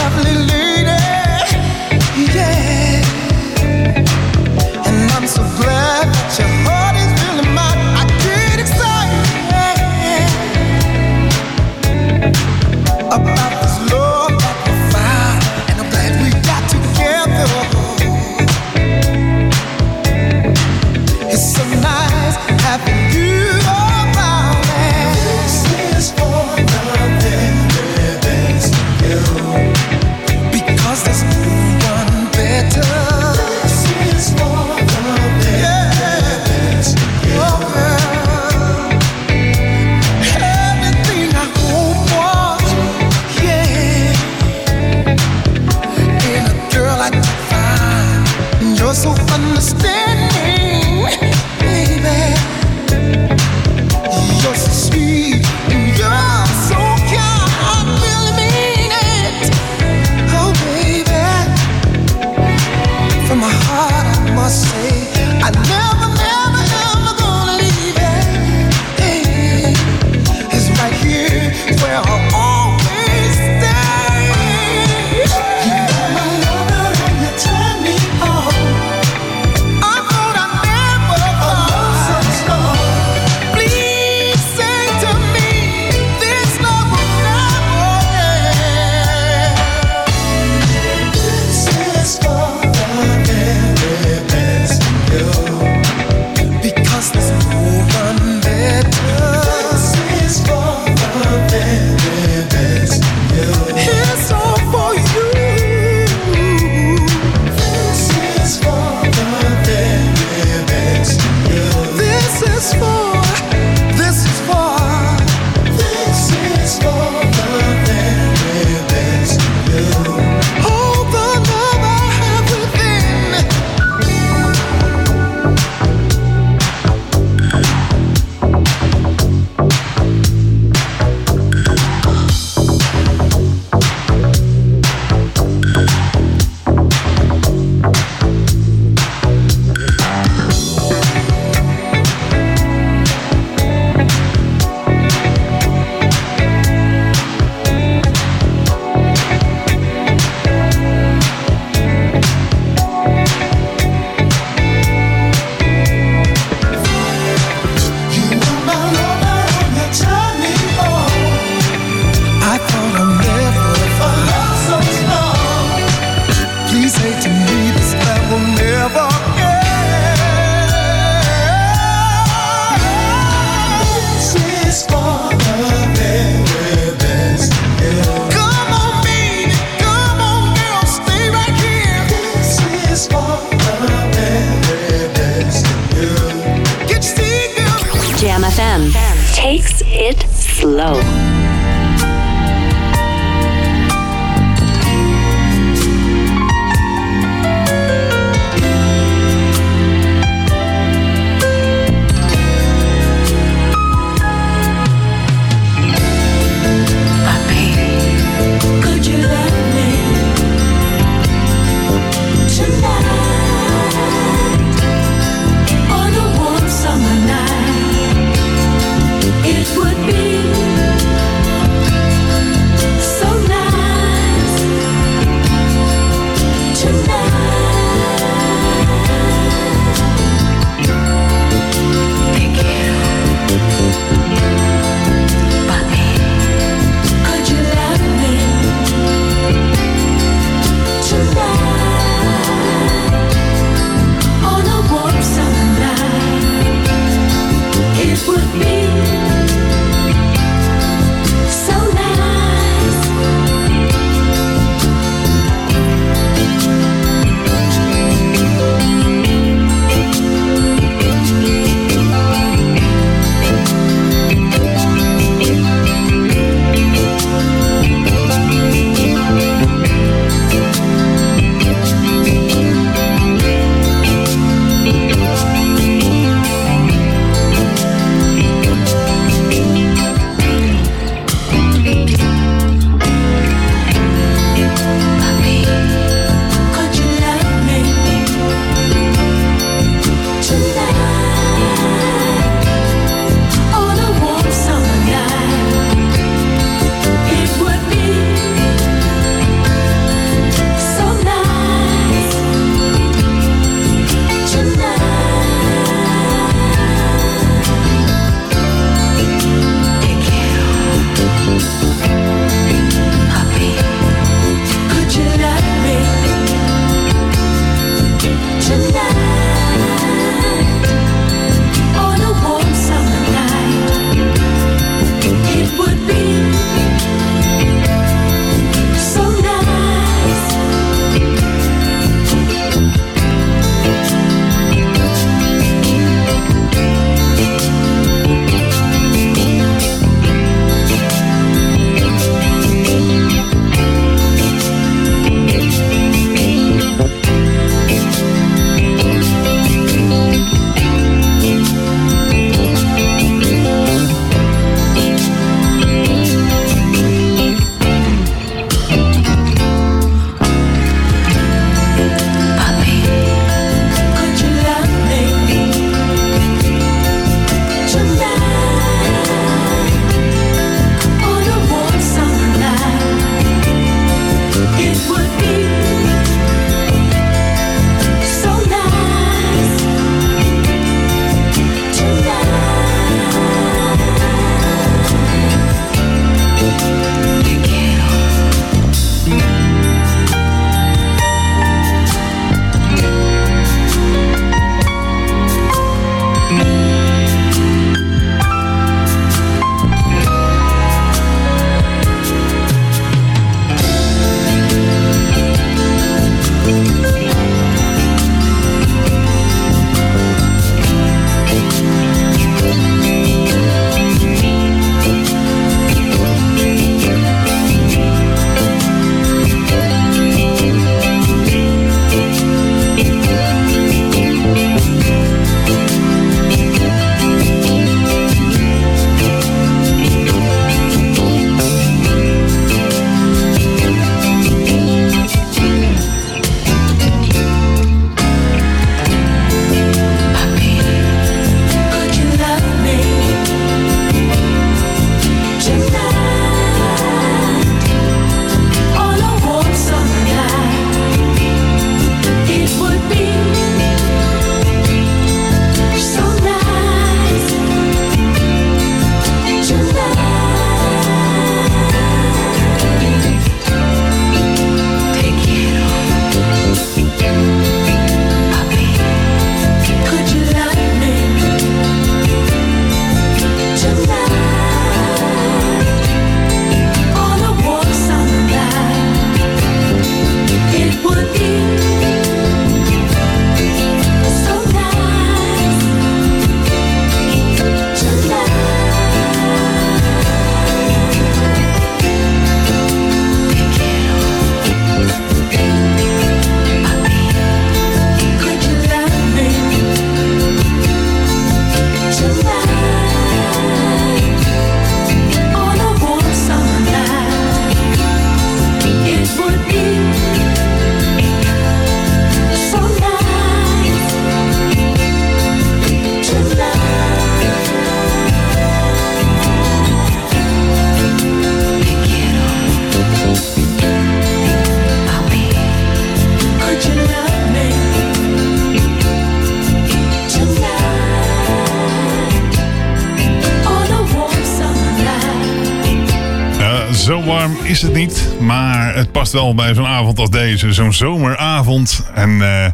het past wel bij zo'n avond als deze. Zo'n zomeravond. En eh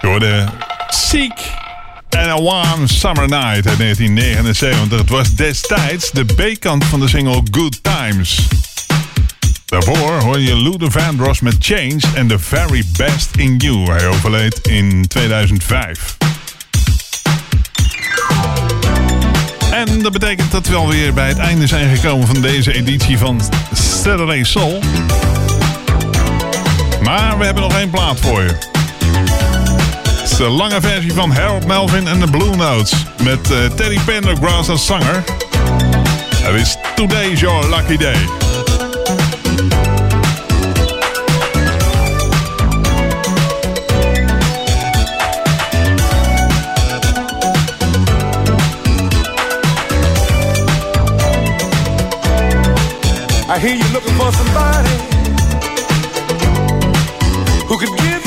je hoorde Seek and a Warm Summer Night uit 1979. Het was destijds de B-kant van de single Good Times. Daarvoor hoor je Luther Vandross met Change and The Very Best in You. Hij overleed in 2005. En dat betekent dat we alweer bij het einde zijn gekomen van deze editie van Saturday Soul. Maar we hebben nog één plaat voor je. Het is de lange versie van Harold Melvin en de Blue Notes. Met eh, Teddy Pendergrass als zanger. Het is Today's Your Lucky Day. I hear you looking for somebody who could give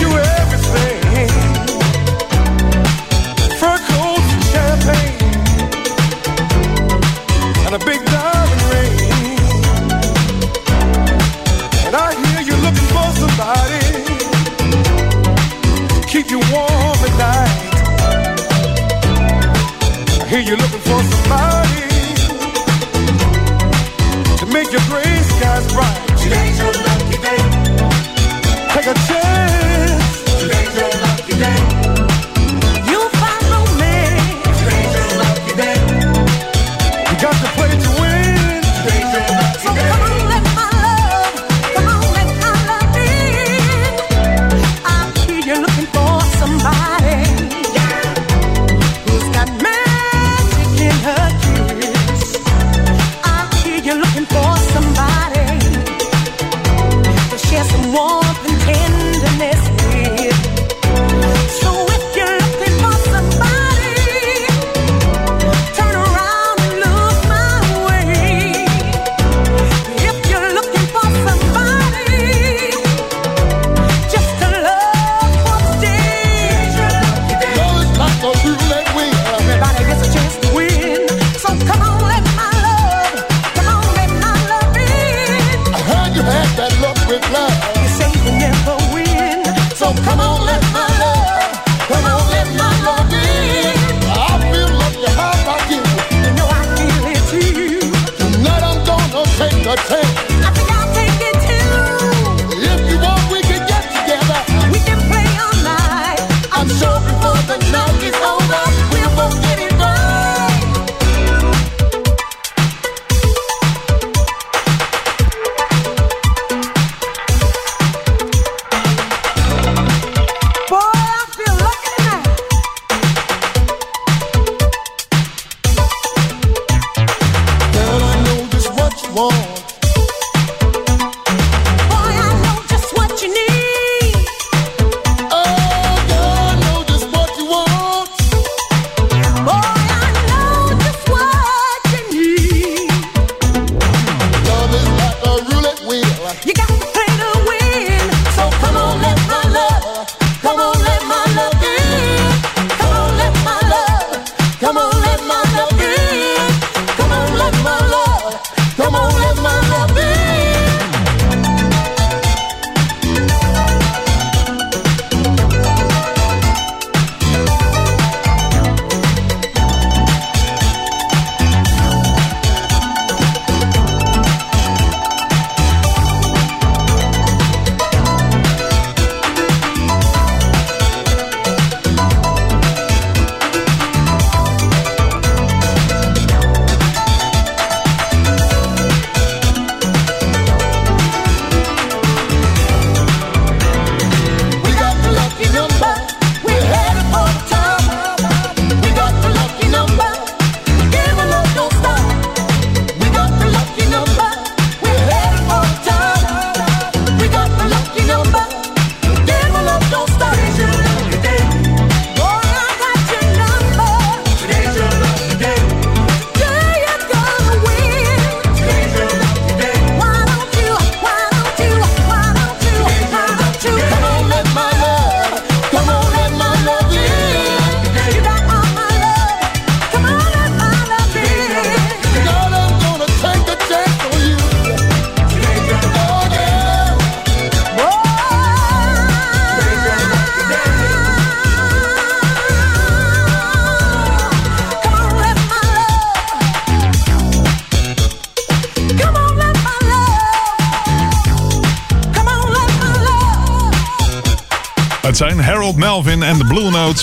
Oh.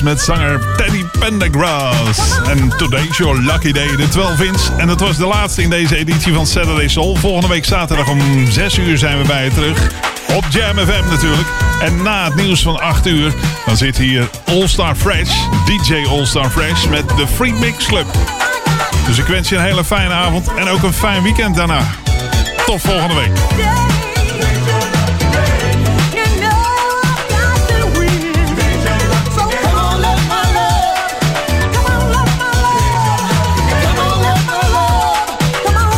Met zanger Teddy Pendergrass. En Today's Your Lucky Day, de 12 inch. En dat was de laatste in deze editie van Saturday Soul. Volgende week zaterdag om 6 uur zijn we bij je terug. Op Jam FM natuurlijk. En na het nieuws van 8 uur, dan zit hier All Star Fresh, DJ All Star Fresh met de Free Mix Club. Dus ik wens je een hele fijne avond en ook een fijn weekend daarna. Tot volgende week.